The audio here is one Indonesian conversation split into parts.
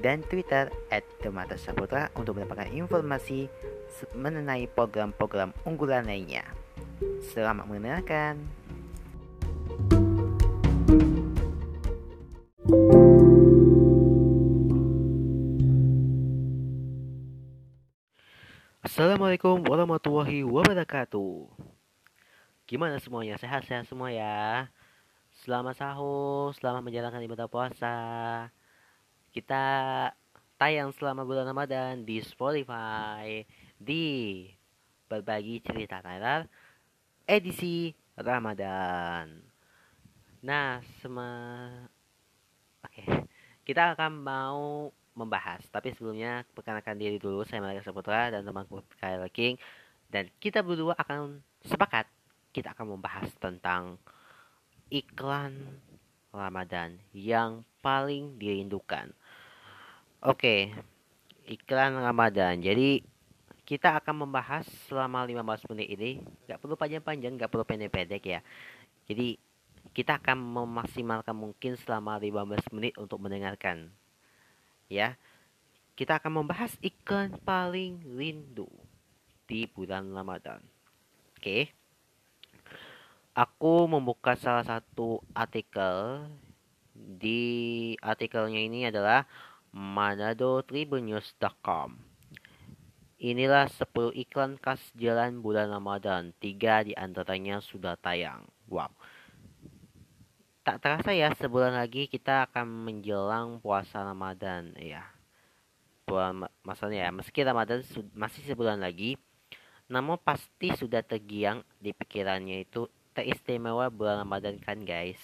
dan Twitter at Demata Saputra untuk mendapatkan informasi mengenai program-program unggulan lainnya. Selamat mendengarkan. Assalamualaikum warahmatullahi wabarakatuh. Gimana semuanya? Sehat-sehat semua ya? Selamat sahur, selamat menjalankan ibadah puasa kita tayang selama bulan Ramadan di Spotify di berbagi cerita Thailand edisi Ramadan. Nah, sema Oke. Kita akan mau membahas, tapi sebelumnya perkenalkan diri dulu. Saya Malika Saputra dan temanku Kyle King dan kita berdua akan sepakat kita akan membahas tentang iklan Ramadan yang paling dirindukan. Oke, iklan Ramadan. Jadi kita akan membahas selama 15 menit ini. Gak perlu panjang-panjang, gak perlu pendek-pendek ya. Jadi kita akan memaksimalkan mungkin selama 15 menit untuk mendengarkan. Ya. Kita akan membahas iklan paling rindu di bulan Ramadan. Oke. Aku membuka salah satu artikel. Di artikelnya ini adalah manadotribunnews.com Inilah 10 iklan khas jalan bulan Ramadan. Tiga di antaranya sudah tayang. Wow. Tak terasa ya, sebulan lagi kita akan menjelang puasa Ramadan. Ya. Maksudnya ya, meski Ramadan masih sebulan lagi, namun pasti sudah tergiang di pikirannya itu teristimewa bulan Ramadan kan guys.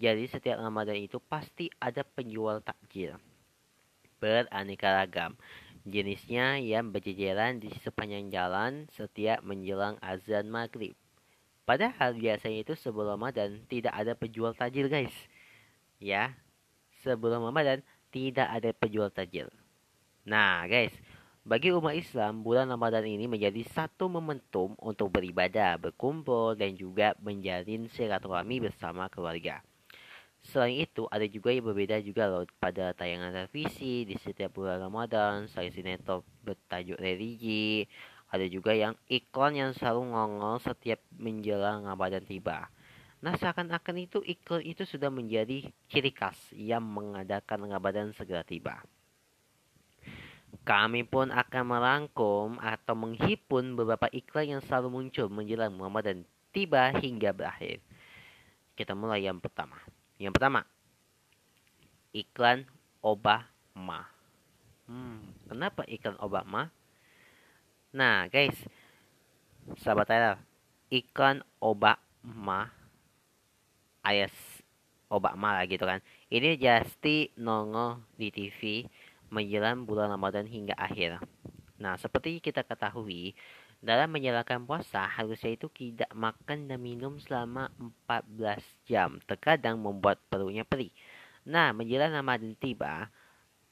Jadi setiap Ramadan itu pasti ada penjual takjil beraneka ragam. Jenisnya yang berjejeran di sepanjang jalan setiap menjelang azan maghrib. Padahal biasanya itu sebelum Ramadan tidak ada penjual tajil guys. Ya, sebelum Ramadan tidak ada penjual tajil. Nah guys, bagi umat Islam, bulan Ramadan ini menjadi satu momentum untuk beribadah, berkumpul, dan juga menjalin silaturahmi bersama keluarga. Selain itu, ada juga yang berbeda juga loh pada tayangan televisi di setiap bulan Ramadan, selain sinetron bertajuk religi, ada juga yang iklan yang selalu ngongol setiap menjelang Ramadan tiba. Nah, seakan-akan itu iklan itu sudah menjadi ciri khas yang mengadakan Ramadan segera tiba. Kami pun akan merangkum atau menghipun beberapa iklan yang selalu muncul menjelang Ramadan tiba hingga berakhir. Kita mulai yang pertama. Yang pertama, iklan Obama. Hmm, kenapa iklan Obama? Nah, guys, sahabat Tyler, iklan Obama alias Obama lah gitu kan. Ini pasti nongol di TV menjelang bulan Ramadan hingga akhir. Nah, seperti kita ketahui, dalam menjalankan puasa, harusnya itu tidak makan dan minum selama 14 jam. Terkadang membuat perutnya perih. Nah, menjelang Ramadan tiba,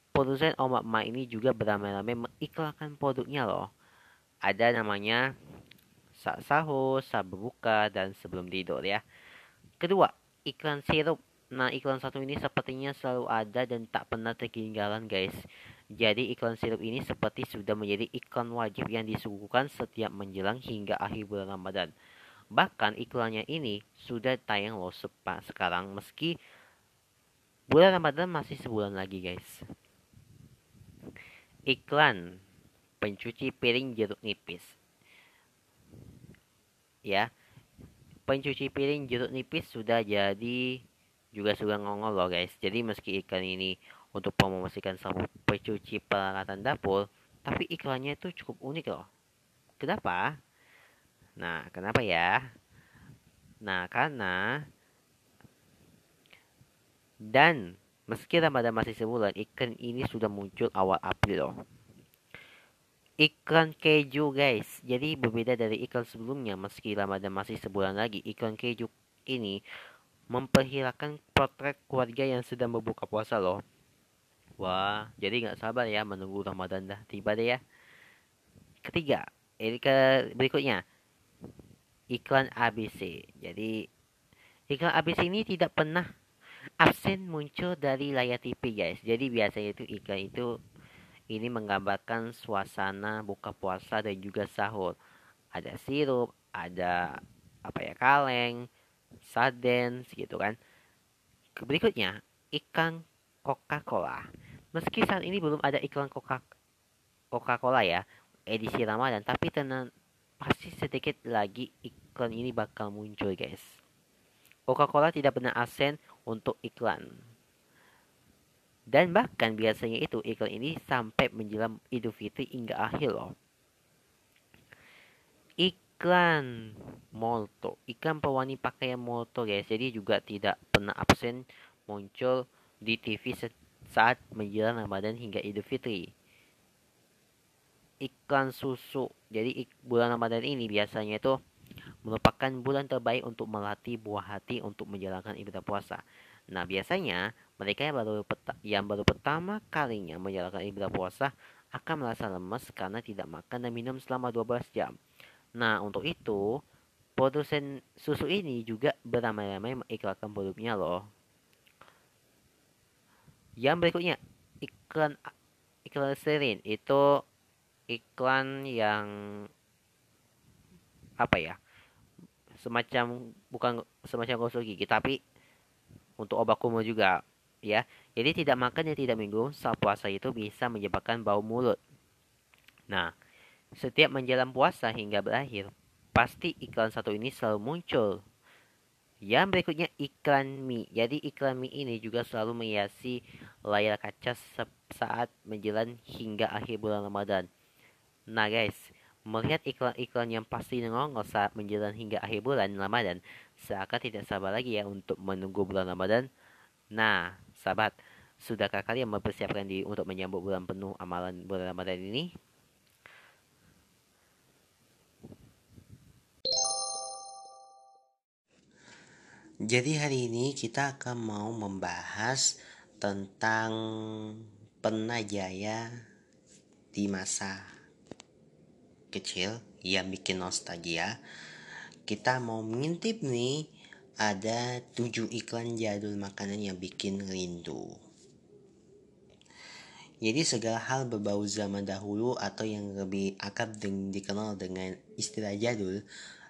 produsen omak emak ini juga beramai-ramai mengiklankan produknya loh. Ada namanya saat sahur, saat berbuka, dan sebelum tidur ya. Kedua, iklan sirup. Nah, iklan satu ini sepertinya selalu ada dan tak pernah ketinggalan guys. Jadi iklan sirup ini seperti sudah menjadi iklan wajib yang disuguhkan setiap menjelang hingga akhir bulan Ramadan. Bahkan iklannya ini sudah tayang loh sekarang meski bulan Ramadan masih sebulan lagi guys. Iklan pencuci piring jeruk nipis. Ya, pencuci piring jeruk nipis sudah jadi juga sudah ngongol loh guys. Jadi meski iklan ini untuk mempromosikan sabun pencuci peralatan dapur, tapi iklannya itu cukup unik loh. Kenapa? Nah, kenapa ya? Nah, karena dan meski Ramadan masih sebulan, iklan ini sudah muncul awal April loh. iklan keju guys jadi berbeda dari iklan sebelumnya meski Ramadan masih sebulan lagi iklan keju ini memperlihatkan potret keluarga yang sedang berbuka puasa loh wah jadi nggak sabar ya menunggu Ramadan dah tiba deh ya ketiga ini ke berikutnya iklan ABC jadi iklan ABC ini tidak pernah absen muncul dari layar TV guys jadi biasanya itu iklan itu ini menggambarkan suasana buka puasa dan juga sahur. Ada sirup, ada apa ya kaleng, sarden, gitu kan. Berikutnya, ikan Coca-Cola. Meski saat ini belum ada iklan Coca Coca-Cola ya, edisi Ramadan, tapi tenang pasti sedikit lagi iklan ini bakal muncul guys. Coca-Cola tidak pernah absen untuk iklan. Dan bahkan biasanya itu iklan ini sampai menjelang Idul Fitri hingga akhir loh. Iklan Molto, iklan pewangi pakaian Molto guys. Jadi juga tidak pernah absen muncul di TV saat menjelang Ramadan hingga Idul Fitri. Iklan susu. Jadi bulan Ramadan ini biasanya itu merupakan bulan terbaik untuk melatih buah hati untuk menjalankan ibadah puasa. Nah, biasanya mereka yang baru yang baru pertama kalinya menjalankan ibadah puasa akan merasa lemas karena tidak makan dan minum selama 12 jam. Nah, untuk itu, produsen susu ini juga beramai-ramai mengiklankan produknya loh. Yang berikutnya, iklan iklan serin itu iklan yang apa ya? Semacam bukan semacam gosok gigi tapi untuk obat kumur juga ya. Jadi tidak makan dan tidak minum saat puasa itu bisa menyebabkan bau mulut. Nah, setiap menjelang puasa hingga berakhir, pasti iklan satu ini selalu muncul. Yang berikutnya iklan mie. Jadi iklan mie ini juga selalu menghiasi layar kaca saat menjelang hingga akhir bulan Ramadan. Nah guys, melihat iklan-iklan yang pasti nongol saat menjelang hingga akhir bulan Ramadan, seakan tidak sabar lagi ya untuk menunggu bulan Ramadan. Nah, sahabat, sudahkah kalian mempersiapkan diri untuk menyambut bulan penuh amalan bulan Ramadan ini? Jadi hari ini kita akan mau membahas tentang penajaya di masa kecil yang bikin nostalgia kita mau mengintip nih ada tujuh iklan jadul makanan yang bikin rindu. Jadi segala hal berbau zaman dahulu atau yang lebih akrab dikenal dengan istilah jadul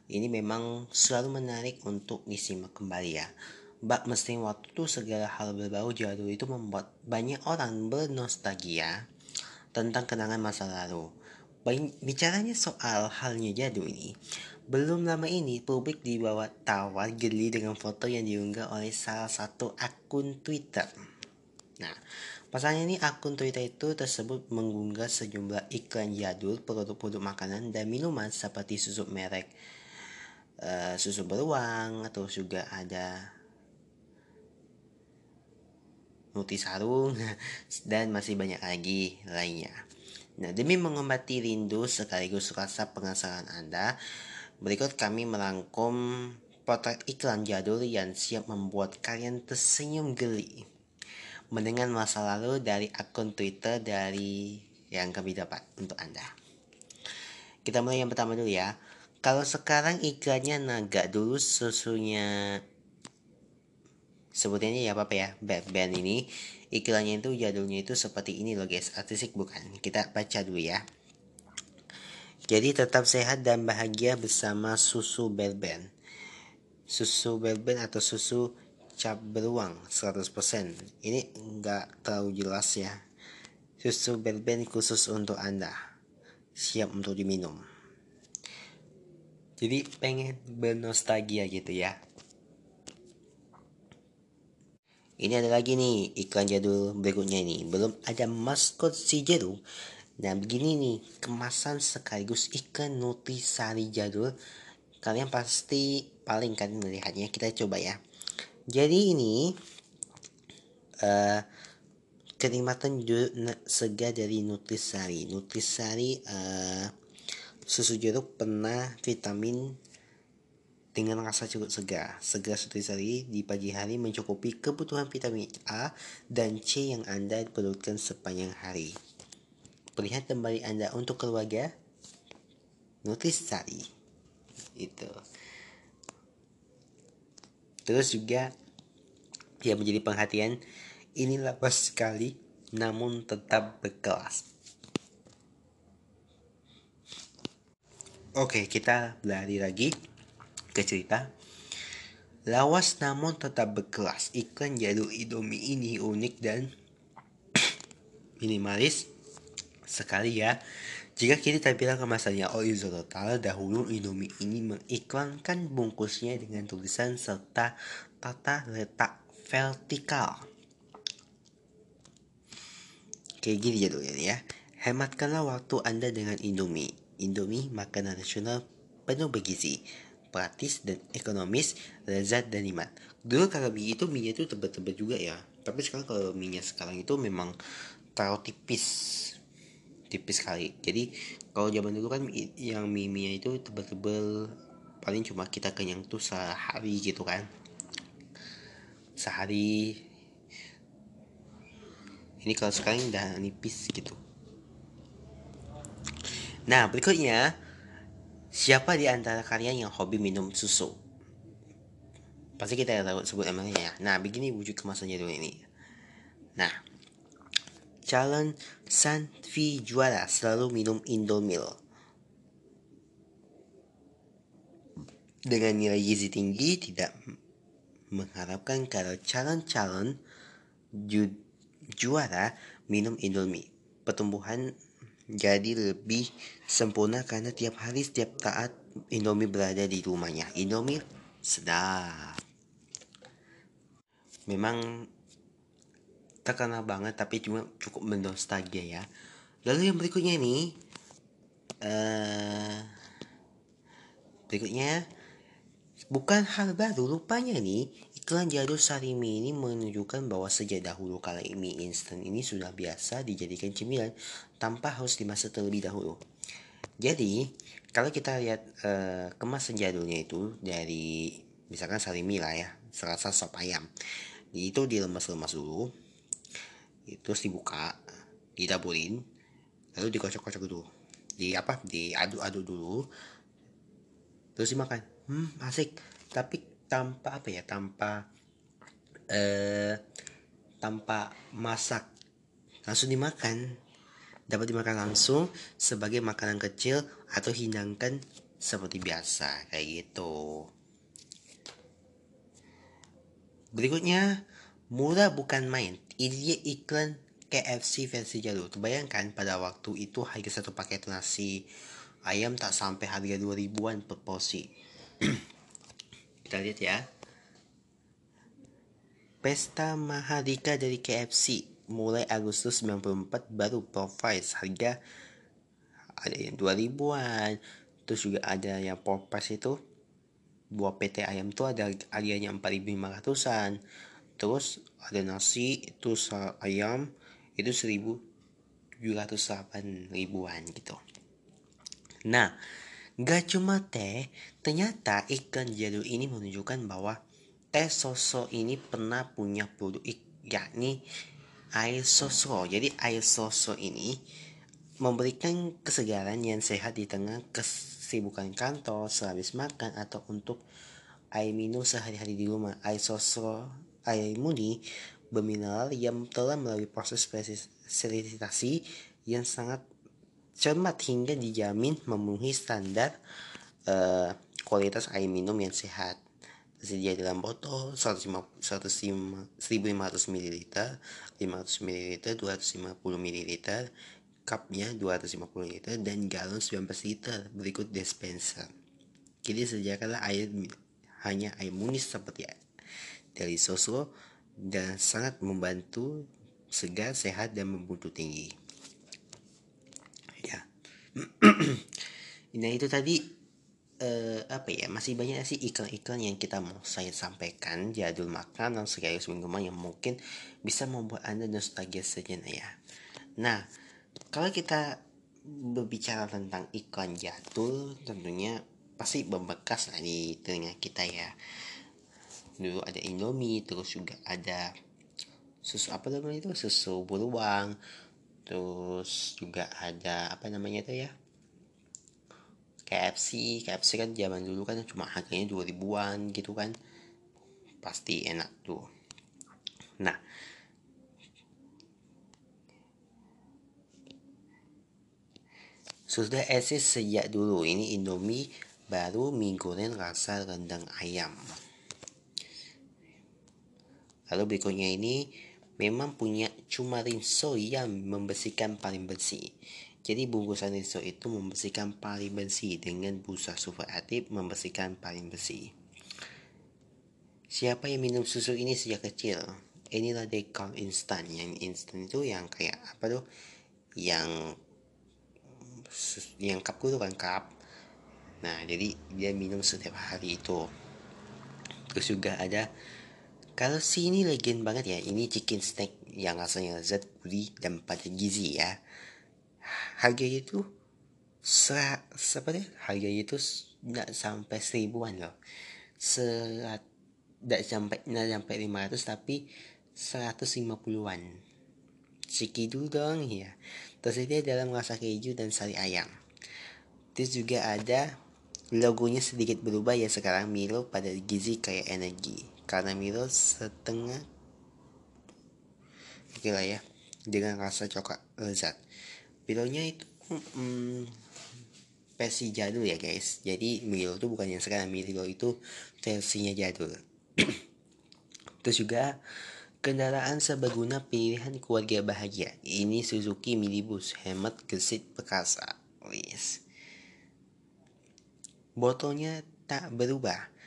ini memang selalu menarik untuk disimak kembali ya. Bak mesti waktu itu segala hal berbau jadul itu membuat banyak orang bernostalgia tentang kenangan masa lalu. Bicaranya soal halnya jadul ini, belum lama ini, publik dibawa tawar geli dengan foto yang diunggah oleh salah satu akun Twitter. Nah, pasalnya ini akun Twitter itu tersebut mengunggah sejumlah iklan jadul produk-produk makanan dan minuman seperti susu merek uh, susu beruang atau juga ada Sarung dan masih banyak lagi lainnya. Nah, demi mengobati rindu sekaligus rasa penasaran Anda, Berikut kami merangkum potret iklan jadul yang siap membuat kalian tersenyum geli. Mendengar masa lalu dari akun Twitter dari yang kami dapat untuk Anda. Kita mulai yang pertama dulu ya. Kalau sekarang iklannya naga dulu susunya sebutannya ya apa ya band ini iklannya itu jadulnya itu seperti ini loh guys artistik bukan kita baca dulu ya jadi tetap sehat dan bahagia bersama susu berben. Susu berben atau susu cap beruang 100%. Ini enggak terlalu jelas ya. Susu berben khusus untuk Anda. Siap untuk diminum. Jadi pengen bernostalgia gitu ya. Ini ada lagi nih iklan jadul berikutnya ini. Belum ada maskot si jadul Nah begini nih kemasan sekaligus iklan nutrisari jadul kalian pasti paling kan melihatnya kita coba ya. Jadi ini uh, kenikmatan segar dari Nutrisari. Nutrisari uh, susu jeruk pernah vitamin dengan rasa cukup segar. Segar Nutrisari di pagi hari mencukupi kebutuhan vitamin A dan C yang Anda perlukan sepanjang hari. Pilihan kembali Anda untuk keluarga Nutrisari. Itu. Terus juga yang menjadi perhatian ini lawas sekali namun tetap berkelas. Oke, kita berlari lagi ke cerita. Lawas namun tetap berkelas. Iklan jadul Indomie ini unik dan minimalis sekali ya. Jika kita tampilan kemasannya Total, dahulu Indomie ini mengiklankan bungkusnya dengan tulisan serta tata letak vertikal. Kayak gini jadulnya ya. Hematkanlah waktu Anda dengan Indomie. Indomie makanan nasional penuh bergizi, praktis dan ekonomis, lezat dan nikmat. Dulu kalau mie itu mie itu tebet-tebet juga ya. Tapi sekarang kalau mie sekarang itu memang terlalu tipis. Tipis sekali. Jadi kalau zaman dulu kan yang mie itu tebel-tebel paling cuma kita kenyang tuh sehari gitu kan. Sehari. Ini kalau sekarang udah nipis gitu nah berikutnya siapa di antara kalian yang hobi minum susu? Pasti kita tahu sebut emangnya ya. Nah begini wujud kemasannya dulu ini. Nah calon Sanvi juara selalu minum Indomil. Dengan nilai gizi tinggi tidak mengharapkan kalau calon-calon ju juara minum Indomie. Pertumbuhan jadi lebih sempurna karena tiap hari setiap taat Indomie berada di rumahnya. Indomie sedap. Memang terkenal banget tapi cuma cukup mennostalgia ya. Lalu yang berikutnya ini uh, berikutnya bukan hal baru rupanya nih Iklan jadul Sarimi ini menunjukkan bahwa sejak dahulu kala mie instan ini sudah biasa dijadikan cemilan tanpa harus dimasak terlebih dahulu. Jadi, kalau kita lihat uh, kemasan jadulnya itu dari misalkan Sarimi lah ya, serasa sop ayam. Itu dilemas-lemas dulu. Itu dibuka, didaburin, lalu dikocok-kocok dulu. Di apa? Diaduk-aduk dulu. Terus dimakan. Hmm, asik. Tapi tanpa apa ya? Tanpa eh tanpa masak. Langsung dimakan. Dapat dimakan langsung sebagai makanan kecil atau hidangkan seperti biasa. Kayak gitu. Berikutnya murah bukan main. Ini iklan KFC versi jadul. Terbayangkan pada waktu itu harga satu paket nasi ayam tak sampai harga 2000-an per porsi Kita lihat ya. Pesta Mahardika dari KFC mulai Agustus 94 baru Popeyes. Harga ada yang 2000-an terus juga ada yang Popeyes itu buah PT ayam tuh ada harganya 4500-an terus ada nasi itu ayam itu 1708 ribuan gitu. Nah Gak cuma teh, ternyata iklan jadul ini menunjukkan bahwa teh soso ini pernah punya produk yakni air soso. Jadi air soso ini memberikan kesegaran yang sehat di tengah kesibukan kantor, sehabis makan atau untuk air minum sehari-hari di rumah. Air soso, air murni bermineral yang telah melalui proses sterilisasi yang sangat cermat hingga dijamin memenuhi standar uh, kualitas air minum yang sehat. Tersedia dalam botol 150, 1500 ml, 500 ml, 250 ml, cupnya 250 liter, dan galon 19 liter berikut dispenser. Jadi sediakanlah air hanya air munis seperti dari sosro dan sangat membantu segar, sehat, dan membutuh tinggi. nah itu tadi uh, apa ya masih banyak sih iklan-iklan yang kita mau saya sampaikan jadul makanan sekaligus minuman yang mungkin bisa membuat anda nostalgia sejenak ya? Nah kalau kita berbicara tentang iklan jadul tentunya pasti membekas lah di telinga kita ya. Dulu ada Indomie terus juga ada susu apa namanya itu? Susu beruang terus juga ada apa namanya itu ya? KFC KFC kan zaman dulu kan cuma harganya dua ribuan gitu kan. Pasti enak tuh. Nah sudah eksis sejak dulu. Ini Indomie baru mie goreng rasa rendang ayam. Lalu berikutnya ini memang punya cuma rinso yang membersihkan paling bersih. Jadi bungkusan rinso itu membersihkan paling bersih dengan busa super aktif membersihkan paling bersih. Siapa yang minum susu ini sejak kecil? Inilah dekal instan. Yang instan itu yang kayak apa tuh? Yang yang cup itu kan cup. Nah, jadi dia minum setiap hari itu. Terus juga ada kalau sini legend banget ya, ini chicken steak yang rasanya lezat, gurih, dan pada gizi ya. Harganya itu serat, deh? Harganya itu nggak sampai seribuan loh. Serat, nggak sampai nggak sampai lima ratus tapi seratus lima puluhan. Ciki dulu dong ya. Tersedia dalam rasa keju dan sari ayam. Terus juga ada logonya sedikit berubah ya sekarang Milo pada gizi kayak energi karena Milo setengah. Oke lah ya dengan rasa coklat lezat. Milonya itu hmm, versi jadul ya guys. Jadi Milo itu bukan yang sekarang Milo itu versinya jadul. Terus juga kendaraan serbaguna pilihan keluarga bahagia. Ini Suzuki Minibus hemat gesit perkasa wis. Botolnya tak berubah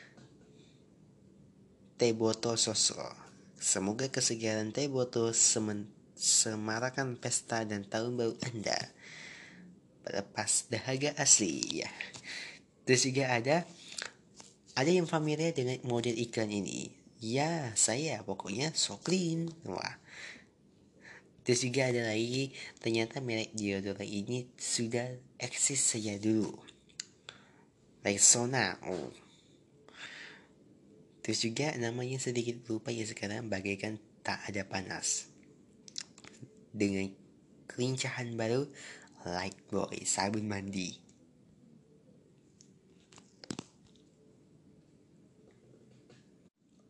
Teboto Sosro. Semoga kesegaran Teboto semen semarakan pesta dan tahun baru Anda. Lepas dahaga asli ya. Terus juga ada ada yang familiar dengan model iklan ini. Ya, saya pokoknya so clean. Wah. Terus juga ada lagi, ternyata merek deodoran ini sudah eksis sejak dulu. Rexona, oh, Terus juga namanya sedikit lupa ya sekarang bagaikan tak ada panas. Dengan kelincahan baru Light Boy sabun mandi.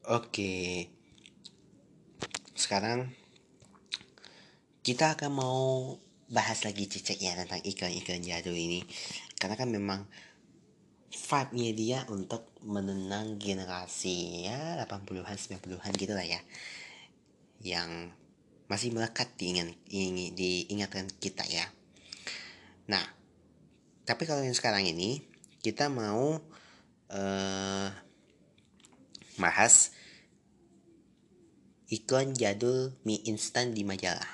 Oke. Sekarang kita akan mau bahas lagi cicak ya tentang iklan-iklan jadul ini. Karena kan memang vibe-nya dia untuk menenang generasi ya 80-an 90-an gitu lah ya. Yang masih melekat diingat, diingatkan kita ya. Nah tapi kalau yang sekarang ini kita mau uh, bahas iklan jadul mie instan di majalah.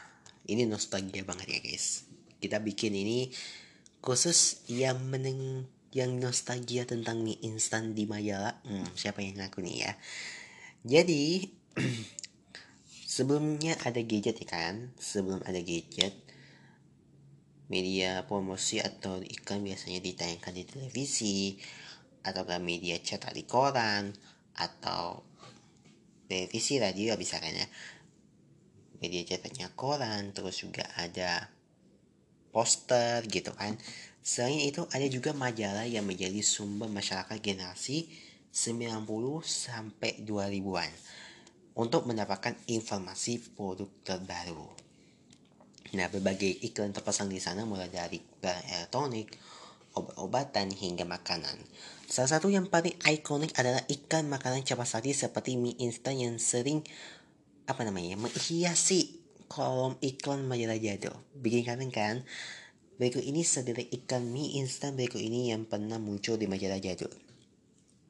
Ini nostalgia banget ya guys. Kita bikin ini khusus yang meneng yang nostalgia tentang mie instan di Mayala hmm, siapa yang ngaku nih ya? Jadi sebelumnya ada gadget ya kan? Sebelum ada gadget media promosi atau iklan biasanya ditayangkan di televisi atau media cetak di koran atau televisi radio bisa kan ya? Media cetaknya koran terus juga ada poster gitu kan Selain itu ada juga majalah yang menjadi sumber masyarakat generasi 90 sampai 2000-an untuk mendapatkan informasi produk terbaru. Nah, berbagai iklan terpasang di sana mulai dari barang elektronik, obat-obatan hingga makanan. Salah satu yang paling ikonik adalah iklan makanan cepat saji seperti mie instan yang sering apa namanya menghiasi kolom iklan majalah jadul. Bikin kangen kan? Berikut ini sederet ikan mie instan berikut ini yang pernah muncul di majalah jadul.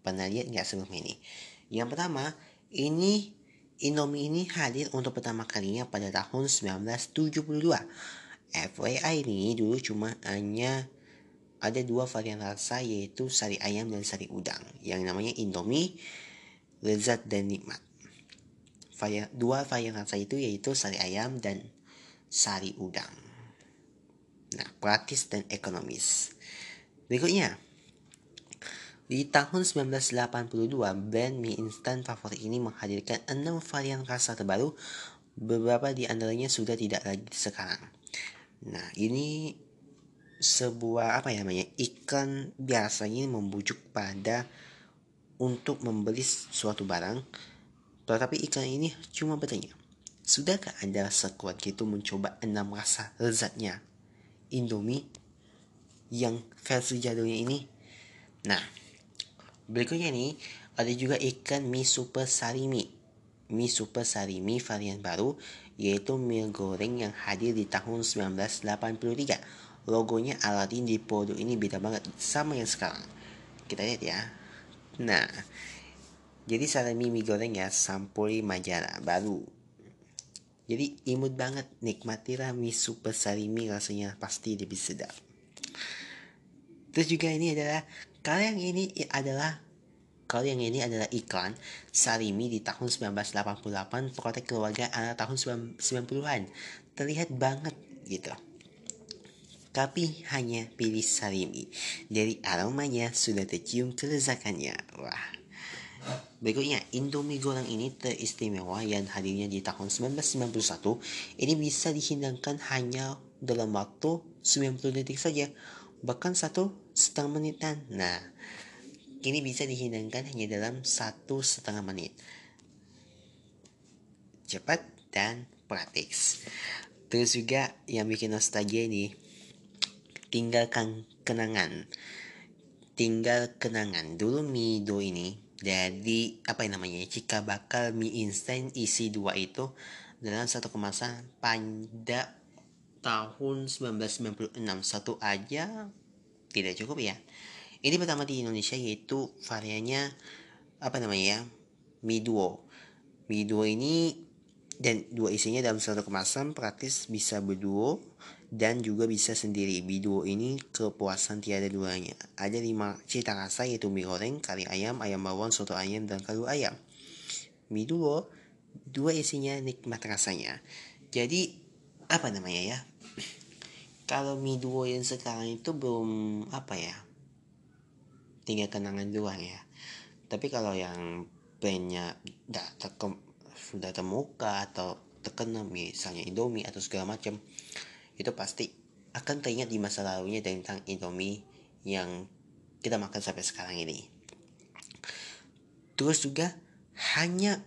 Pernah lihat nggak sebelum ini? Yang pertama, ini Indomie ini hadir untuk pertama kalinya pada tahun 1972. FYI ini dulu cuma hanya ada dua varian rasa yaitu sari ayam dan sari udang yang namanya Indomie, lezat dan nikmat. Dua varian rasa itu yaitu sari ayam dan sari udang. Nah, praktis dan ekonomis. Berikutnya, di tahun 1982, brand mie instan favorit ini menghadirkan enam varian rasa terbaru. Beberapa di antaranya sudah tidak lagi sekarang. Nah, ini sebuah apa ya namanya iklan biasanya membujuk pada untuk membeli suatu barang tetapi iklan ini cuma bertanya sudahkah anda sekuat itu mencoba enam rasa lezatnya Indomie yang versi jadulnya ini. Nah berikutnya nih ada juga ikan mie super sarimi mie super sarimi varian baru yaitu mie goreng yang hadir di tahun 1983 logonya Aladdin di produk ini beda banget sama yang sekarang. Kita lihat ya. Nah jadi salami mie goreng ya sampuri majalah baru jadi imut banget nikmatilah mie super salimi rasanya pasti lebih sedap terus juga ini adalah kalau yang ini adalah kalau yang ini adalah iklan Salimi di tahun 1988 protek keluarga anak tahun 90-an terlihat banget gitu tapi hanya pilih salimi. Dari aromanya sudah tercium kelezatannya. Wah. Berikutnya, Indomie goreng ini teristimewa yang hadirnya di tahun 1991. Ini bisa dihidangkan hanya dalam waktu 90 detik saja. Bahkan satu setengah menitan. Nah, ini bisa dihidangkan hanya dalam satu setengah menit. Cepat dan praktis. Terus juga yang bikin nostalgia ini tinggalkan kenangan tinggal kenangan dulu mie do ini dari apa yang namanya jika bakal mie instan isi dua itu dalam satu kemasan pada tahun 1996 satu aja tidak cukup ya. Ini pertama di Indonesia yaitu variannya apa namanya ya mie duo. Mie duo ini dan dua isinya dalam satu kemasan praktis bisa berduo dan juga bisa sendiri. Biduo ini kepuasan tiada duanya. Ada lima cita rasa yaitu mie goreng, kari ayam, ayam bawang, soto ayam, dan kaldu ayam. Mie duo, dua isinya nikmat rasanya. Jadi, apa namanya ya? Kalau mie duo yang sekarang itu belum apa ya? Tinggal kenangan doang ya. Tapi kalau yang brandnya sudah termuka atau terkenal misalnya Indomie atau segala macam itu pasti akan teringat di masa lalunya tentang Indomie yang kita makan sampai sekarang ini. Terus juga hanya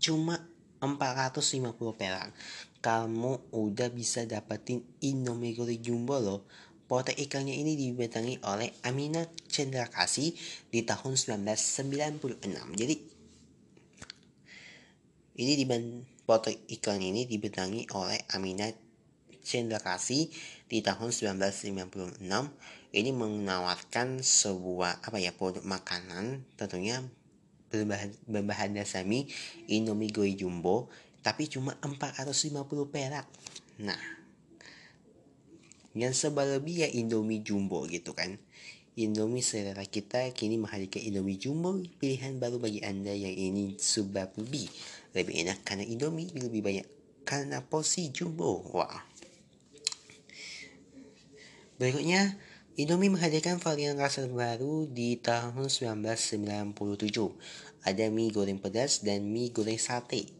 cuma 450 perak. Kamu udah bisa dapetin Indomie goreng jumbo loh. Potek ikannya ini dibentangi oleh Amina Chandra Kasih di tahun 1996. Jadi ini di potek ikan ini dibentangi oleh Amina Chandra Kasih di tahun 1956 ini menawarkan sebuah apa ya produk makanan tentunya berbahan, berbahan dasar mie Indomie Goy Jumbo tapi cuma 450 perak. Nah, yang lebih ya Indomie Jumbo gitu kan. Indomie selera kita kini menghadirkan Indomie Jumbo pilihan baru bagi Anda yang ini sebab lebih lebih enak karena Indomie lebih banyak karena porsi jumbo. Wah. Berikutnya, Indomie menghadirkan varian rasa baru di tahun 1997. Ada mie goreng pedas dan mie goreng sate.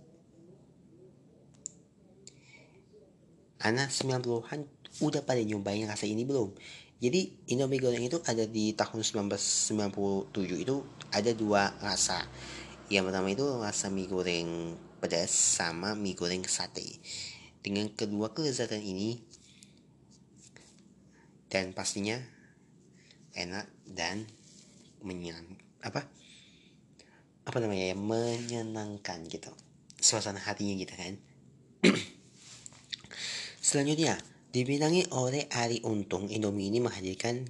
Anak 90-an udah pada nyobain rasa ini belum? Jadi Indomie goreng itu ada di tahun 1997 itu ada dua rasa. Yang pertama itu rasa mie goreng pedas sama mie goreng sate. Dengan kedua kelezatan ini dan pastinya enak dan menyenang apa? Apa namanya ya? Menyenangkan gitu. Suasana hatinya gitu kan. Selanjutnya dibintangi oleh Ari Untung Indomie ini menghadirkan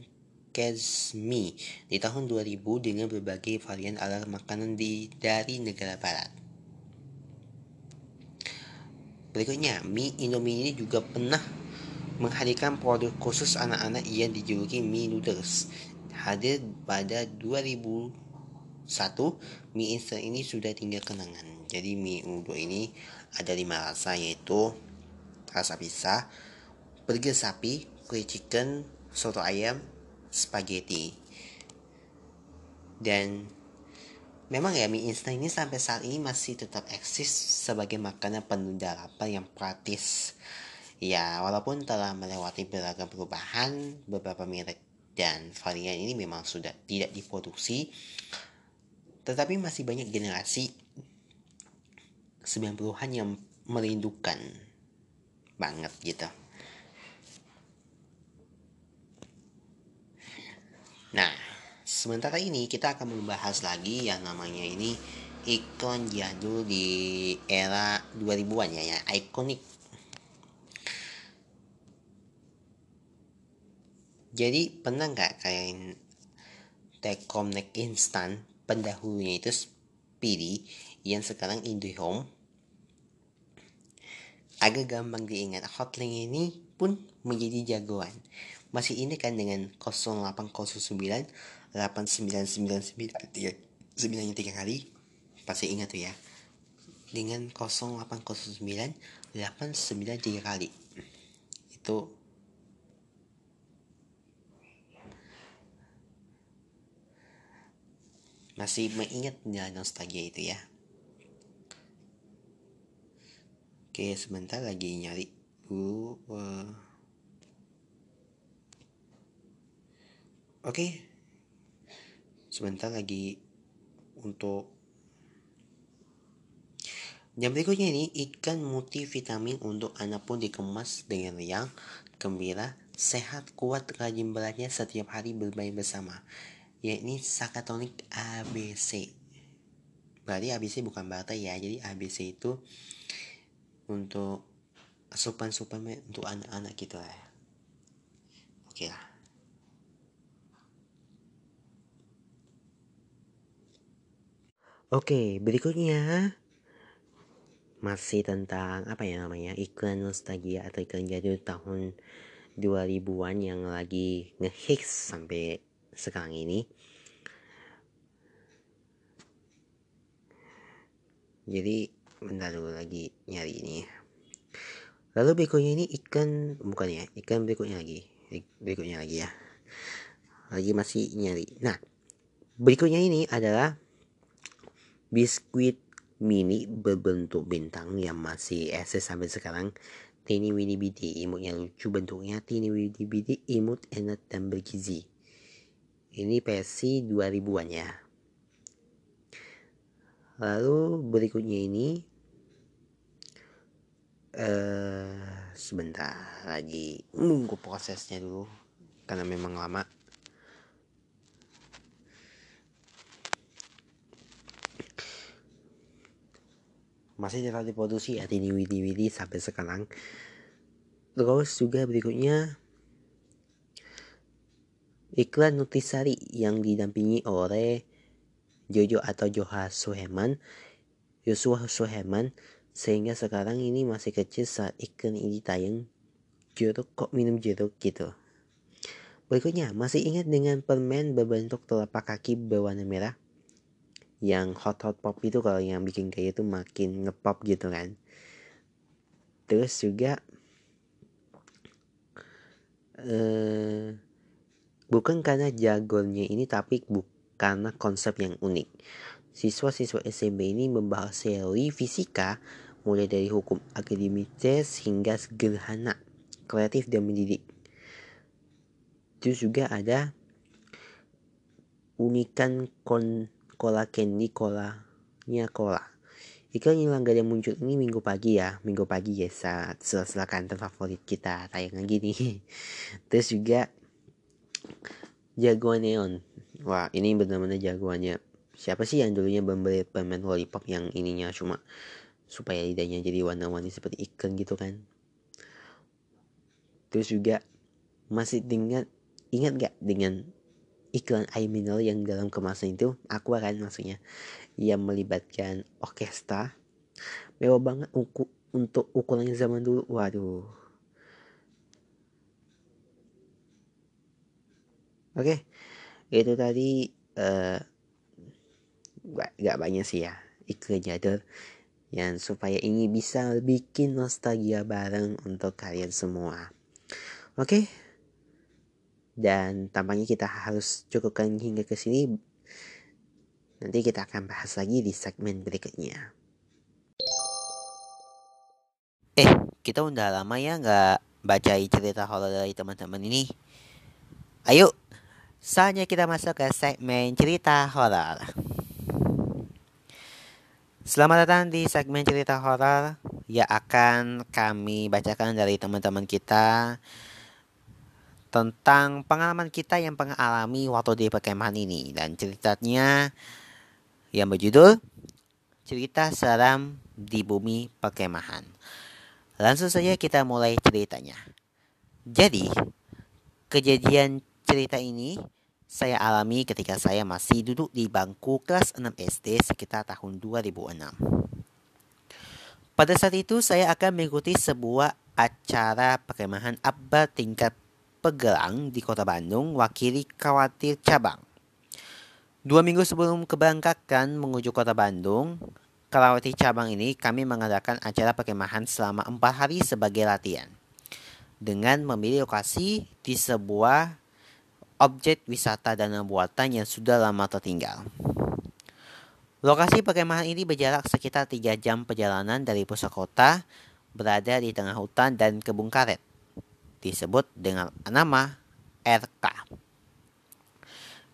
Kezmi di tahun 2000 dengan berbagai varian ala makanan di dari negara barat. Berikutnya mie Indomie ini juga pernah menghadirkan produk khusus anak-anak yang dijuluki mie noodles. Hadir pada 2001, mie instan ini sudah tinggal kenangan. Jadi mie uduk ini ada lima rasa yaitu rasa pisah, burger sapi, kue chicken, soto ayam, spaghetti. Dan memang ya mie instan ini sampai saat ini masih tetap eksis sebagai makanan penunda lapar yang praktis. Ya, walaupun telah melewati beragam perubahan, beberapa merek dan varian ini memang sudah tidak diproduksi, tetapi masih banyak generasi 90-an yang merindukan banget gitu. Nah, sementara ini kita akan membahas lagi yang namanya ini ikon jadul di era 2000-an ya, ya ikonik Jadi pernah nggak kalian Telkomnet instan? Pendahulunya itu Speedy yang sekarang IndiHome agak gampang diingat hotline ini pun menjadi jagoan. Masih ini kan dengan 0809 8999 9 tiga kali. Pasti ingat tuh ya. Dengan 0809 893 kali. Itu masih mengingat nostalgia itu ya. Oke sebentar lagi nyari dulu uh, oke. Sebentar lagi untuk yang berikutnya ini ikan multivitamin untuk anak pun dikemas dengan yang gembira, sehat, kuat, rajin belajar setiap hari bermain bersama yakni sakatonik ABC berarti ABC bukan bata ya. Jadi ABC itu untuk asupan suplemen untuk anak-anak gitu lah. Oke lah. Oke, berikutnya masih tentang apa ya namanya iklan nostalgia atau iklan jadul tahun 2000-an yang lagi ngehits sampai sekarang ini. Jadi bentar dulu lagi nyari ini. Lalu berikutnya ini ikan bukan ya ikan berikutnya lagi. Berikutnya lagi ya. Lagi masih nyari. Nah berikutnya ini adalah biskuit mini berbentuk bintang yang masih eksis sampai sekarang. Tini Winnie Bidi imutnya lucu bentuknya. Tini Winnie Bidi imut enak dan bergizi ini versi 2000-an ya lalu berikutnya ini uh, sebentar lagi. Nunggu prosesnya dulu karena memang lama. Masih tetap diproduksi ya ini widi-widi sampai sekarang. Terus juga berikutnya Iklan Nutrisari yang didampingi oleh Jojo atau Joha Suheman, Yosua Suheman, sehingga sekarang ini masih kecil saat iklan ini tayang. Jeruk kok minum jeruk gitu. Berikutnya, masih ingat dengan permen berbentuk telapak kaki berwarna merah? Yang hot-hot pop itu kalau yang bikin kayak itu makin ngepop gitu kan. Terus juga eh Bukan karena jagonya ini tapi karena konsep yang unik. Siswa-siswa SMP ini membahas teori fisika mulai dari hukum akademis hingga sederhana, kreatif dan mendidik. Terus juga ada unikan kon kola candy kolanya kola. Iklan yang yang muncul ini minggu pagi ya, minggu pagi ya saat sela-sela kantor favorit kita tayangan gini. Terus juga jagoan neon. Wah ini benar-benar jagoannya. Siapa sih yang dulunya membeli permen lollipop yang ininya cuma supaya lidahnya jadi warna-warni seperti ikan gitu kan? Terus juga masih ingat ingat gak dengan iklan mineral yang dalam kemasan itu? Aku akan maksudnya yang melibatkan orkestra. Mewah banget untuk ukurannya zaman dulu. Waduh Oke, itu tadi uh, gak banyak sih ya iklan jadul yang supaya ini bisa bikin nostalgia bareng untuk kalian semua. Oke, dan tampaknya kita harus cukupkan hingga ke sini. Nanti kita akan bahas lagi di segmen berikutnya. Eh, kita udah lama ya nggak baca cerita horor dari teman-teman ini. Ayo, saatnya kita masuk ke segmen cerita horor. Selamat datang di segmen cerita horor yang akan kami bacakan dari teman-teman kita tentang pengalaman kita yang pernah alami waktu di perkemahan ini dan ceritanya yang berjudul Cerita Seram di Bumi Perkemahan. Langsung saja kita mulai ceritanya. Jadi, kejadian cerita ini saya alami ketika saya masih duduk di bangku kelas 6 SD sekitar tahun 2006. Pada saat itu saya akan mengikuti sebuah acara perkemahan abad tingkat pegelang di kota Bandung wakili khawatir cabang. Dua minggu sebelum keberangkatan menuju kota Bandung, Kelawati cabang ini kami mengadakan acara perkemahan selama empat hari sebagai latihan. Dengan memilih lokasi di sebuah objek wisata dana buatan yang sudah lama tertinggal. Lokasi perkemahan ini berjarak sekitar 3 jam perjalanan dari pusat kota, berada di tengah hutan dan kebun karet. Disebut dengan nama RK.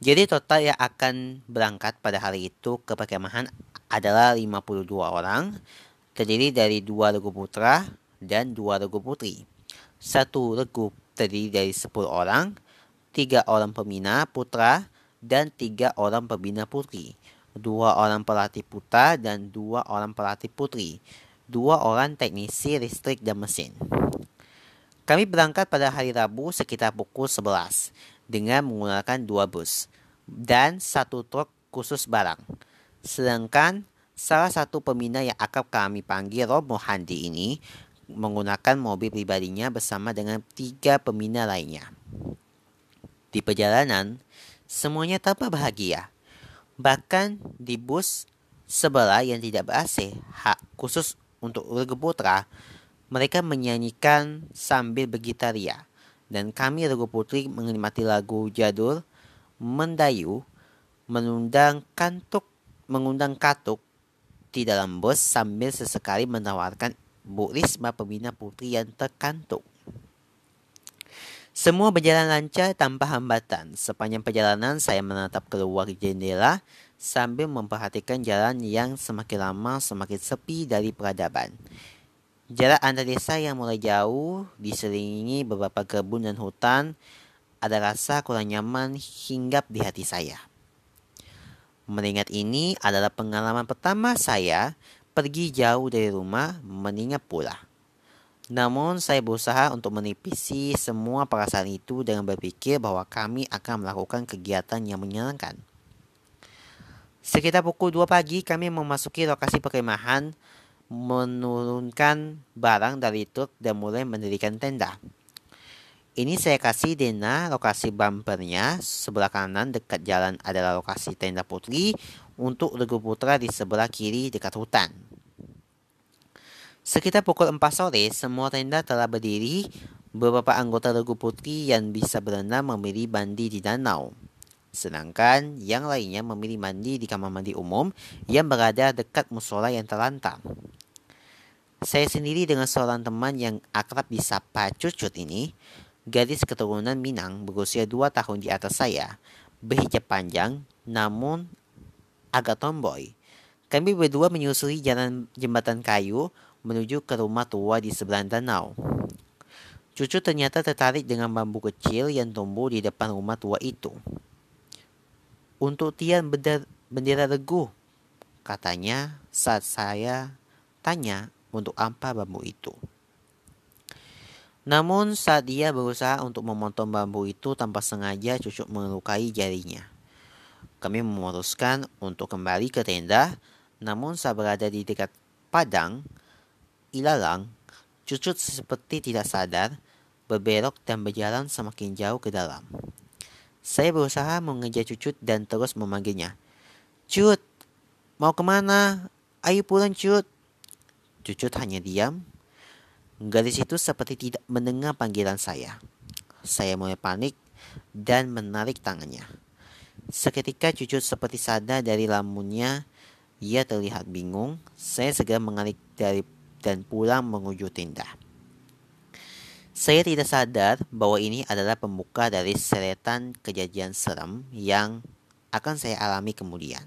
Jadi total yang akan berangkat pada hari itu ke perkemahan adalah 52 orang, terdiri dari dua regu putra dan dua regu putri. Satu regu terdiri dari 10 orang, tiga orang pembina putra, dan tiga orang pembina putri. Dua orang pelatih putra dan dua orang pelatih putri. Dua orang teknisi listrik dan mesin. Kami berangkat pada hari Rabu sekitar pukul 11 dengan menggunakan dua bus dan satu truk khusus barang. Sedangkan salah satu pembina yang akan kami panggil Romo Handi ini menggunakan mobil pribadinya bersama dengan tiga pembina lainnya. Di perjalanan, semuanya tanpa bahagia. Bahkan di bus sebelah yang tidak ber-AC, hak khusus untuk Regu Putra, mereka menyanyikan sambil bergitaria. Dan kami Regu Putri menikmati lagu jadul Mendayu, menundang kantuk mengundang katuk di dalam bus sambil sesekali menawarkan Bu Risma pembina putri yang terkantuk. Semua berjalan lancar tanpa hambatan. Sepanjang perjalanan saya menatap keluar jendela sambil memperhatikan jalan yang semakin lama semakin sepi dari peradaban. Jarak antar desa yang mulai jauh diselingi beberapa kebun dan hutan ada rasa kurang nyaman hinggap di hati saya. Mengingat ini adalah pengalaman pertama saya pergi jauh dari rumah mengingat pula. Namun saya berusaha untuk menipisi semua perasaan itu dengan berpikir bahwa kami akan melakukan kegiatan yang menyenangkan. Sekitar pukul 2 pagi kami memasuki lokasi perkemahan, menurunkan barang dari truk dan mulai mendirikan tenda. Ini saya kasih Dena lokasi bumpernya. Sebelah kanan dekat jalan adalah lokasi tenda putri. Untuk Regu Putra di sebelah kiri dekat hutan. Sekitar pukul 4 sore, semua tenda telah berdiri. Beberapa anggota Regu Putri yang bisa berenang memilih mandi di danau. Sedangkan yang lainnya memilih mandi di kamar mandi umum yang berada dekat musola yang terlantar. Saya sendiri dengan seorang teman yang akrab disapa Cucut ini Gadis keturunan Minang berusia dua tahun di atas saya, berhijab panjang, namun agak tomboy. Kami berdua menyusuri jalan jembatan kayu menuju ke rumah tua di sebelah danau. Cucu ternyata tertarik dengan bambu kecil yang tumbuh di depan rumah tua itu. Untuk Tian bendera regu, katanya saat saya tanya untuk apa bambu itu. Namun saat dia berusaha untuk memotong bambu itu tanpa sengaja cucuk melukai jarinya. Kami memutuskan untuk kembali ke tenda, namun saat berada di dekat padang, ilalang, cucut seperti tidak sadar, berbelok dan berjalan semakin jauh ke dalam. Saya berusaha mengejar Cucut dan terus memanggilnya. Cut, mau ke mana? Ayo pulang Cut. Cucut hanya diam. Gadis itu seperti tidak mendengar panggilan saya. Saya mulai panik dan menarik tangannya. Seketika Cucut seperti sadar dari lamunnya. Ia terlihat bingung. Saya segera mengalir dari dan pulang menuju tenda. Saya tidak sadar bahwa ini adalah pembuka dari seretan kejadian serem yang akan saya alami kemudian.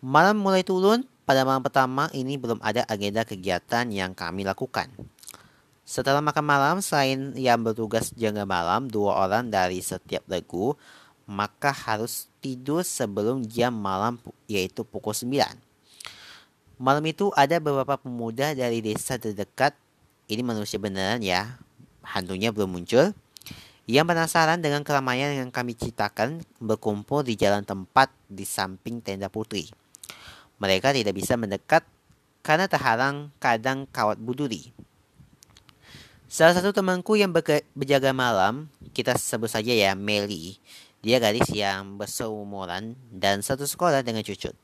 Malam mulai turun, pada malam pertama ini belum ada agenda kegiatan yang kami lakukan. Setelah makan malam, selain yang bertugas jaga malam, dua orang dari setiap regu, maka harus tidur sebelum jam malam yaitu pukul 9. Malam itu ada beberapa pemuda dari desa terdekat, ini manusia beneran ya, hantunya belum muncul. Yang penasaran dengan keramaian yang kami ciptakan berkumpul di jalan tempat di samping tenda putri. Mereka tidak bisa mendekat karena terhalang kadang kawat buduri. Salah satu temanku yang berjaga malam, kita sebut saja ya Meli. Dia gadis yang berseumuran dan satu sekolah dengan Cucut.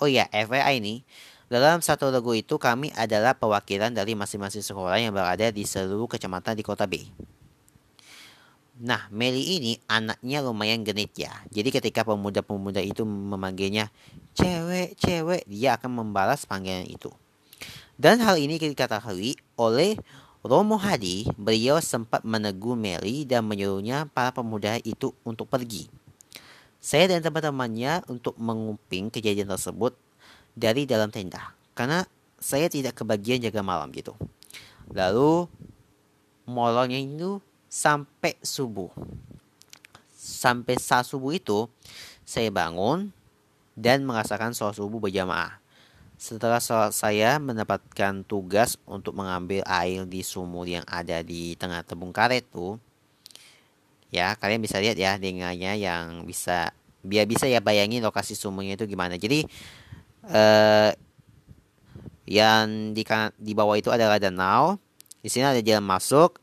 Oh ya, FYI ini, dalam satu lagu itu kami adalah perwakilan dari masing-masing sekolah yang berada di seluruh kecamatan di kota B. Nah, Meli ini anaknya lumayan genit ya. Jadi ketika pemuda-pemuda itu memanggilnya cewek, cewek, dia akan membalas panggilan itu. Dan hal ini diketahui oleh Romo Hadi, beliau sempat menegur Meli dan menyuruhnya para pemuda itu untuk pergi. Saya dan teman-temannya untuk menguping kejadian tersebut dari dalam tenda karena saya tidak kebagian jaga malam gitu. Lalu molornya itu sampai subuh. Sampai saat subuh itu saya bangun dan merasakan sholat subuh berjamaah. Setelah sholat saya mendapatkan tugas untuk mengambil air di sumur yang ada di tengah tebung karet tuh. Ya, kalian bisa lihat ya dengannya yang bisa biar bisa ya bayangin lokasi sumurnya itu gimana. Jadi eh, yang di di bawah itu adalah danau. Di sini ada jalan masuk.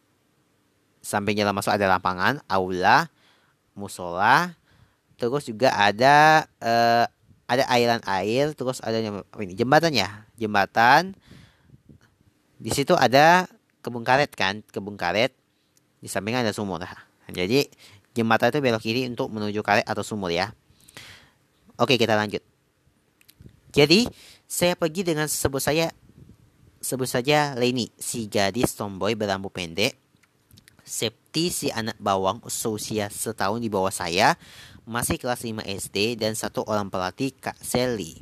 Samping jalan masuk ada lapangan, aula, musola. Terus juga ada eh, ada airan air. Terus ada ini jembatan ya, jembatan. Di situ ada kebun karet kan, kebun karet. Di sampingnya ada sumur. Jadi jembatan itu belok kiri untuk menuju karet atau sumur ya. Oke kita lanjut. Jadi saya pergi dengan sebut saya sebut saja Leni, si gadis tomboy berambut pendek. Septi si anak bawang usia setahun di bawah saya, masih kelas 5 SD dan satu orang pelatih Kak Sally.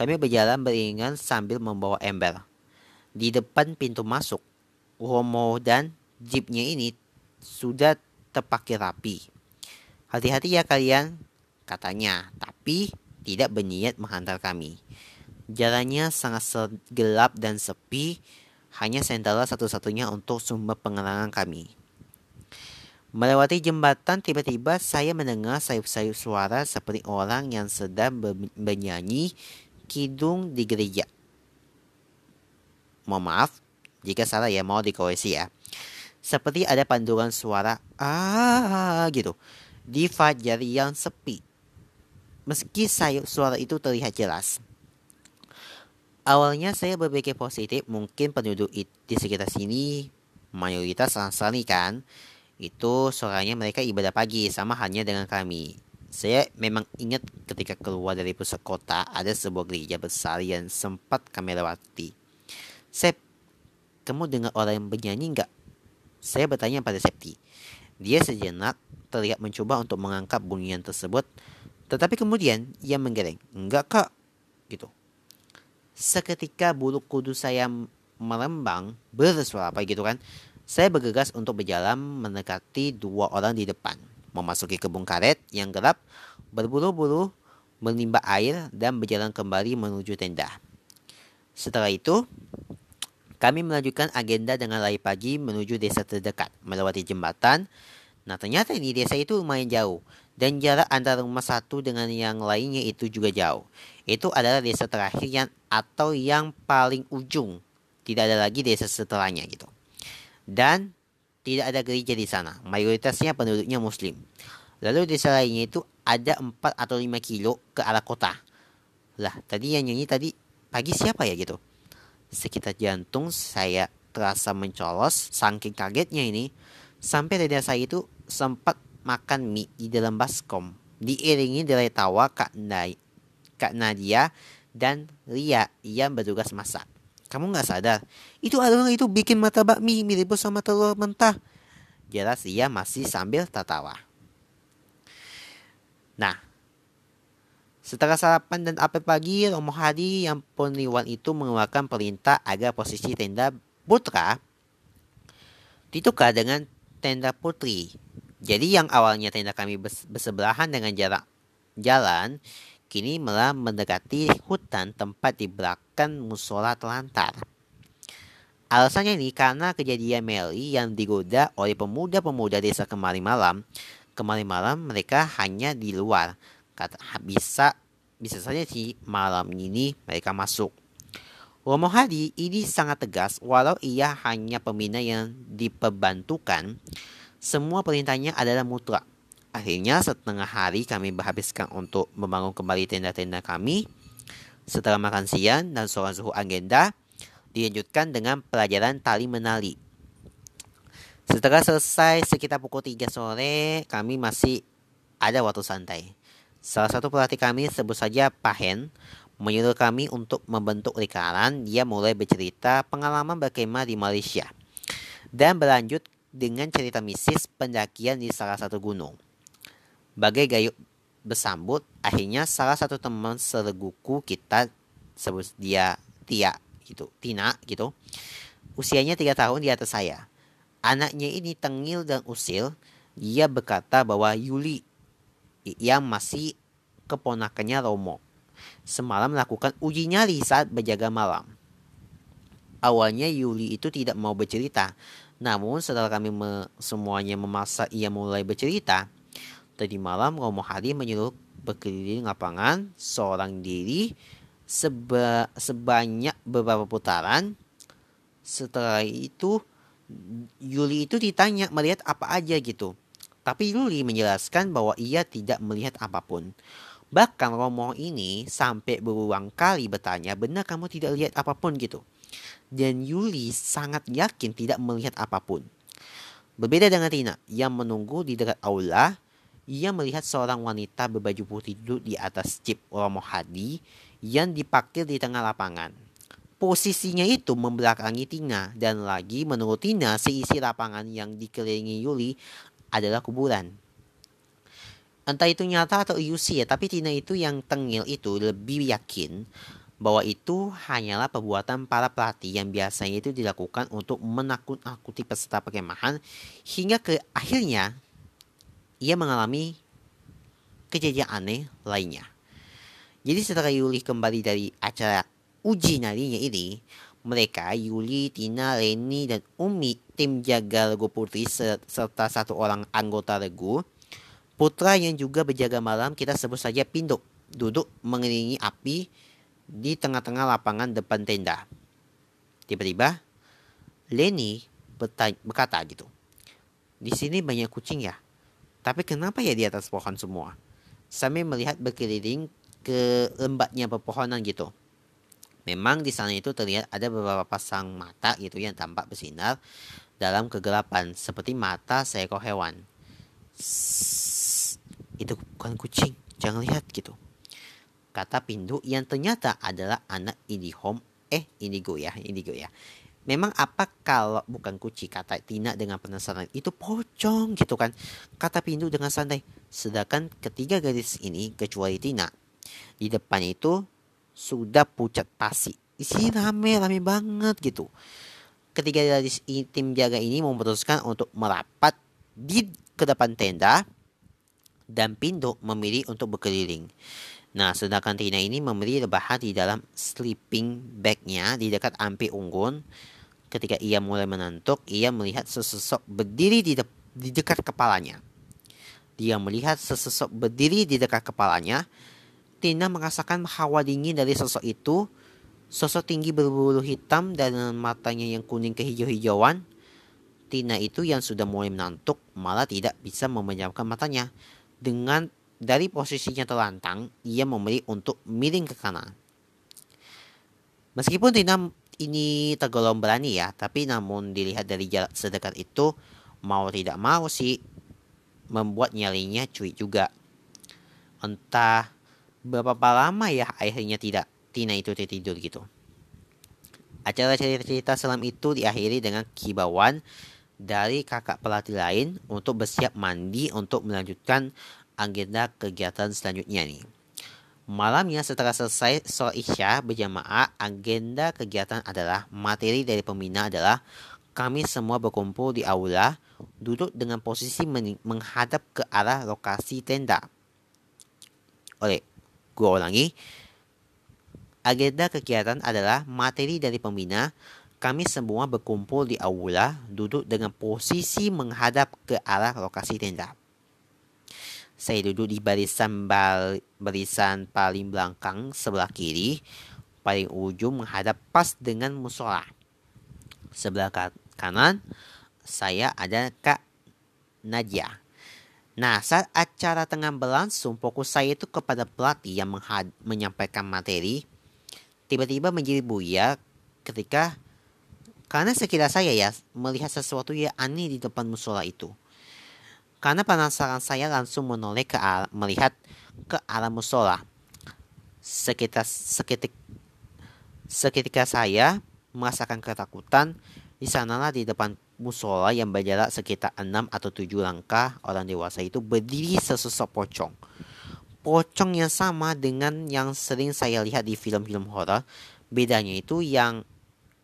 Kami berjalan beringan sambil membawa ember. Di depan pintu masuk, Romo dan jeepnya ini sudah terpakai rapi. Hati-hati ya kalian, katanya. Tapi tidak berniat menghantar kami. Jalannya sangat gelap dan sepi, hanya sentral satu-satunya untuk sumber penerangan kami. Melewati jembatan, tiba-tiba saya mendengar sayup-sayup suara seperti orang yang sedang bernyanyi kidung di gereja. Mohon maaf jika salah ya, mau dikoreksi ya. Seperti ada panduan suara ah gitu di fajar yang sepi. Meski sayup suara itu terlihat jelas. Awalnya saya berpikir positif, mungkin penduduk di sekitar sini mayoritas Nasrani kan. Itu suaranya mereka ibadah pagi sama hanya dengan kami. Saya memang ingat ketika keluar dari pusat kota ada sebuah gereja besar yang sempat kami lewati. Sep, kamu dengar orang yang bernyanyi enggak? Saya bertanya pada Septi. Dia sejenak terlihat mencoba untuk mengangkat bunyian tersebut tetapi kemudian ia menggeleng. Enggak kak. Gitu. Seketika bulu kudus saya merembang bersuara apa gitu kan. Saya bergegas untuk berjalan mendekati dua orang di depan. Memasuki kebun karet yang gelap, berburu-buru, menimba air, dan berjalan kembali menuju tenda. Setelah itu, kami melanjutkan agenda dengan lari pagi menuju desa terdekat, melewati jembatan. Nah ternyata ini desa itu lumayan jauh dan jarak antara rumah satu dengan yang lainnya itu juga jauh. Itu adalah desa terakhir yang atau yang paling ujung. Tidak ada lagi desa setelahnya gitu. Dan tidak ada gereja di sana. Mayoritasnya penduduknya muslim. Lalu desa lainnya itu ada 4 atau 5 kilo ke arah kota. Lah, tadi yang nyanyi tadi pagi siapa ya gitu? Sekitar jantung saya terasa mencolos saking kagetnya ini. Sampai dada saya itu sempat makan mie di dalam baskom. Diiringi dari tawa Kak, Nai, Kak Nadia dan Ria yang bertugas masak. Kamu nggak sadar? Itu adalah itu bikin mata bakmi mirip sama telur mentah. Jelas ia masih sambil tertawa. Nah, setelah sarapan dan apel pagi, Romo Hadi yang peniwan itu mengeluarkan perintah agar posisi tenda putra ditukar dengan tenda putri. Jadi yang awalnya tenda kami bersebelahan dengan jarak jalan, kini malah mendekati hutan tempat di belakang musola telantar. Alasannya ini karena kejadian Meli yang digoda oleh pemuda-pemuda desa kemarin malam. Kemarin malam mereka hanya di luar. Kata bisa bisa saja sih malam ini mereka masuk. Romo Hadi ini sangat tegas walau ia hanya pembina yang diperbantukan. Semua perintahnya adalah mutlak. Akhirnya setengah hari kami berhabiskan untuk membangun kembali tenda-tenda kami. Setelah makan siang dan soal suhu agenda, dilanjutkan dengan pelajaran tali menali. Setelah selesai sekitar pukul 3 sore, kami masih ada waktu santai. Salah satu pelatih kami, sebut saja Pahen, menyuruh kami untuk membentuk lingkaran. Dia mulai bercerita pengalaman berkemah di Malaysia. Dan berlanjut dengan cerita misis pendakian di salah satu gunung. Bagai gayuk bersambut, akhirnya salah satu teman serguku kita sebut dia Tia gitu Tina gitu. Usianya tiga tahun di atas saya. Anaknya ini tengil dan usil. Dia berkata bahwa Yuli yang masih keponakannya Romo. Semalam melakukan uji nyali saat berjaga malam. Awalnya Yuli itu tidak mau bercerita namun setelah kami me semuanya memaksa ia mulai bercerita tadi malam Romo Hari menyuruh berkeliling lapangan seorang diri seba, sebanyak beberapa putaran. Setelah itu Yuli itu ditanya melihat apa aja gitu. Tapi Yuli menjelaskan bahwa ia tidak melihat apa pun. Bahkan Romo ini sampai berulang kali bertanya, benar kamu tidak lihat apa pun gitu. Dan Yuli sangat yakin tidak melihat apa pun. Berbeda dengan Tina yang menunggu di dekat aula, ia melihat seorang wanita berbaju putih duduk di atas jeep Romo Hadi yang diparkir di tengah lapangan. Posisinya itu membelakangi Tina dan lagi menurut Tina seisi lapangan yang dikelilingi Yuli adalah kuburan. Entah itu nyata atau ilusi ya, tapi Tina itu yang tengil itu lebih yakin bahwa itu hanyalah perbuatan para pelatih yang biasanya itu dilakukan untuk menakut-nakuti peserta perkemahan hingga ke akhirnya ia mengalami kejadian aneh lainnya. Jadi setelah Yuli kembali dari acara uji narinya ini, mereka Yuli, Tina, Leni, dan Umi tim jaga Regu Putri serta satu orang anggota Regu Putra yang juga berjaga malam kita sebut saja Pinduk duduk mengelilingi api di tengah-tengah lapangan depan tenda. Tiba-tiba Leni berkata gitu. Di sini banyak kucing ya. Tapi kenapa ya di atas pohon semua? Sambil melihat berkeliling ke lembaknya pepohonan gitu. Memang di sana itu terlihat ada beberapa pasang mata gitu yang tampak bersinar dalam kegelapan seperti mata seekor hewan. Sss, itu bukan kucing, jangan lihat gitu. Kata Pindu yang ternyata adalah anak Indihome, eh Indigo ya, Indigo ya. Memang apa kalau bukan kucing kata Tina dengan penasaran itu pocong gitu kan kata Pindu dengan santai sedangkan ketiga gadis ini kecuali Tina di depan itu sudah pucat pasi. Di sini rame, rame banget gitu. Ketika dari tim jaga ini memutuskan untuk merapat di ke depan tenda dan Pindo memilih untuk berkeliling. Nah, sedangkan Tina ini memilih rebahan di dalam sleeping bagnya di dekat ampi unggun. Ketika ia mulai menantuk, ia melihat sesosok berdiri di, de di dekat kepalanya. Dia melihat sesosok berdiri di dekat kepalanya Tina merasakan hawa dingin dari sosok itu. Sosok tinggi berbulu hitam dan matanya yang kuning kehijau-hijauan. Tina itu yang sudah mulai menantuk malah tidak bisa memejamkan matanya. dengan dari posisinya terlantang, ia memilih untuk miring ke kanan. Meskipun tidak ini tergolong berani ya, tapi namun dilihat dari jarak sedekat itu, mau tidak mau sih membuat nyalinya cuy juga. Entah berapa lama ya akhirnya tidak Tina itu tertidur gitu. Acara cerita-cerita selam itu diakhiri dengan kibauan dari kakak pelatih lain untuk bersiap mandi untuk melanjutkan agenda kegiatan selanjutnya nih. Malamnya setelah selesai sholat isya berjamaah, agenda kegiatan adalah materi dari pembina adalah kami semua berkumpul di aula, duduk dengan posisi menghadap ke arah lokasi tenda. Oleh, gua ulangi. Agenda kegiatan adalah materi dari pembina, kami semua berkumpul di aula, duduk dengan posisi menghadap ke arah lokasi tenda. Saya duduk di barisan bal barisan paling belakang sebelah kiri, paling ujung menghadap pas dengan musola. Sebelah kanan, saya ada Kak Nadia. Nah, saat acara tengah berlangsung, fokus saya itu kepada pelatih yang menyampaikan materi. Tiba-tiba menjadi buya ketika karena sekilas saya ya melihat sesuatu yang aneh di depan musola itu. Karena penasaran saya langsung menoleh ke melihat ke arah musola. Sekitar seketik seketika saya merasakan ketakutan di sanalah di depan musola yang berjarak sekitar 6 atau 7 langkah orang dewasa itu berdiri sesosok pocong. Pocong yang sama dengan yang sering saya lihat di film-film horor. Bedanya itu yang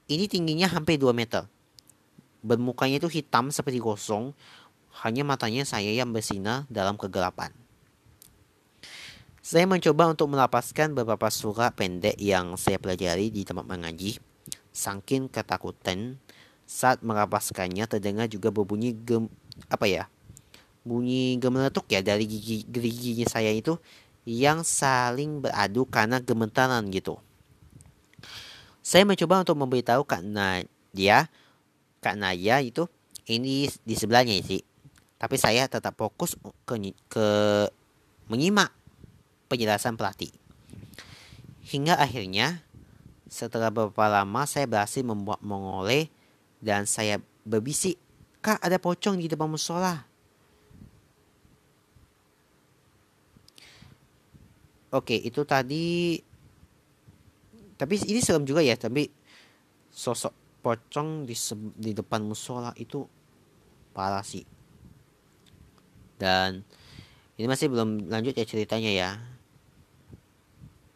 ini tingginya hampir 2 meter. Bermukanya itu hitam seperti gosong, hanya matanya saya yang bersinar dalam kegelapan. Saya mencoba untuk melapaskan beberapa surat pendek yang saya pelajari di tempat mengaji. Saking ketakutan, saat melapaskannya terdengar juga berbunyi gem, apa ya? Bunyi gemeletuk ya dari gigi giginya saya itu yang saling beradu karena gemetaran gitu. Saya mencoba untuk memberitahu Kak Nadia, Kak Naya itu ini di sebelahnya sih. Tapi saya tetap fokus ke, ke menyimak penjelasan pelatih. Hingga akhirnya setelah beberapa lama saya berhasil membuat mengoleh dan saya berbisik, Kak ada pocong di depan musola. Oke, itu tadi tapi ini serem juga ya tapi sosok pocong di di depan musola itu parah sih dan ini masih belum lanjut ya ceritanya ya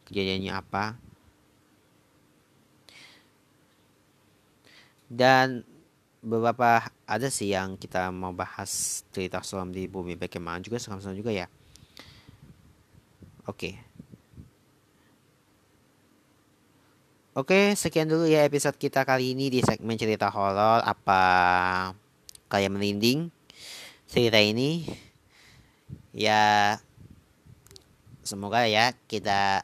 kejadiannya apa dan beberapa ada sih yang kita mau bahas cerita selam di bumi bagaimana juga seram-seram juga ya oke. Oke, sekian dulu ya episode kita kali ini di segmen cerita horor. Apa kalian merinding cerita ini? Ya, semoga ya kita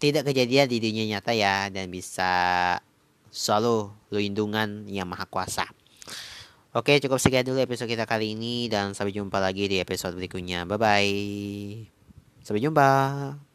tidak kejadian di dunia nyata ya dan bisa selalu lindungan yang maha kuasa. Oke, cukup sekian dulu episode kita kali ini dan sampai jumpa lagi di episode berikutnya. Bye bye. Sampai jumpa.